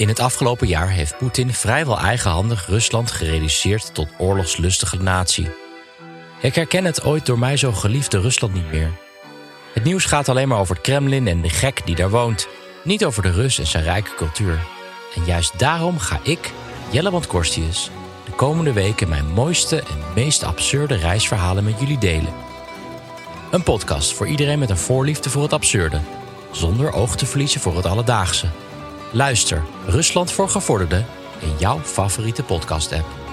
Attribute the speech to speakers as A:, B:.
A: In het afgelopen jaar heeft Poetin vrijwel eigenhandig Rusland gereduceerd tot oorlogslustige natie. Ik herken het ooit door mij zo geliefde Rusland niet meer. Het nieuws gaat alleen maar over het Kremlin en de gek die daar woont, niet over de Rus en zijn rijke cultuur. En juist daarom ga ik, Jelle Korstius, de komende weken mijn mooiste en meest absurde reisverhalen met jullie delen. Een podcast voor iedereen met een voorliefde voor het absurde, zonder oog te verliezen voor het alledaagse. Luister Rusland voor Gevorderden in jouw favoriete podcast-app.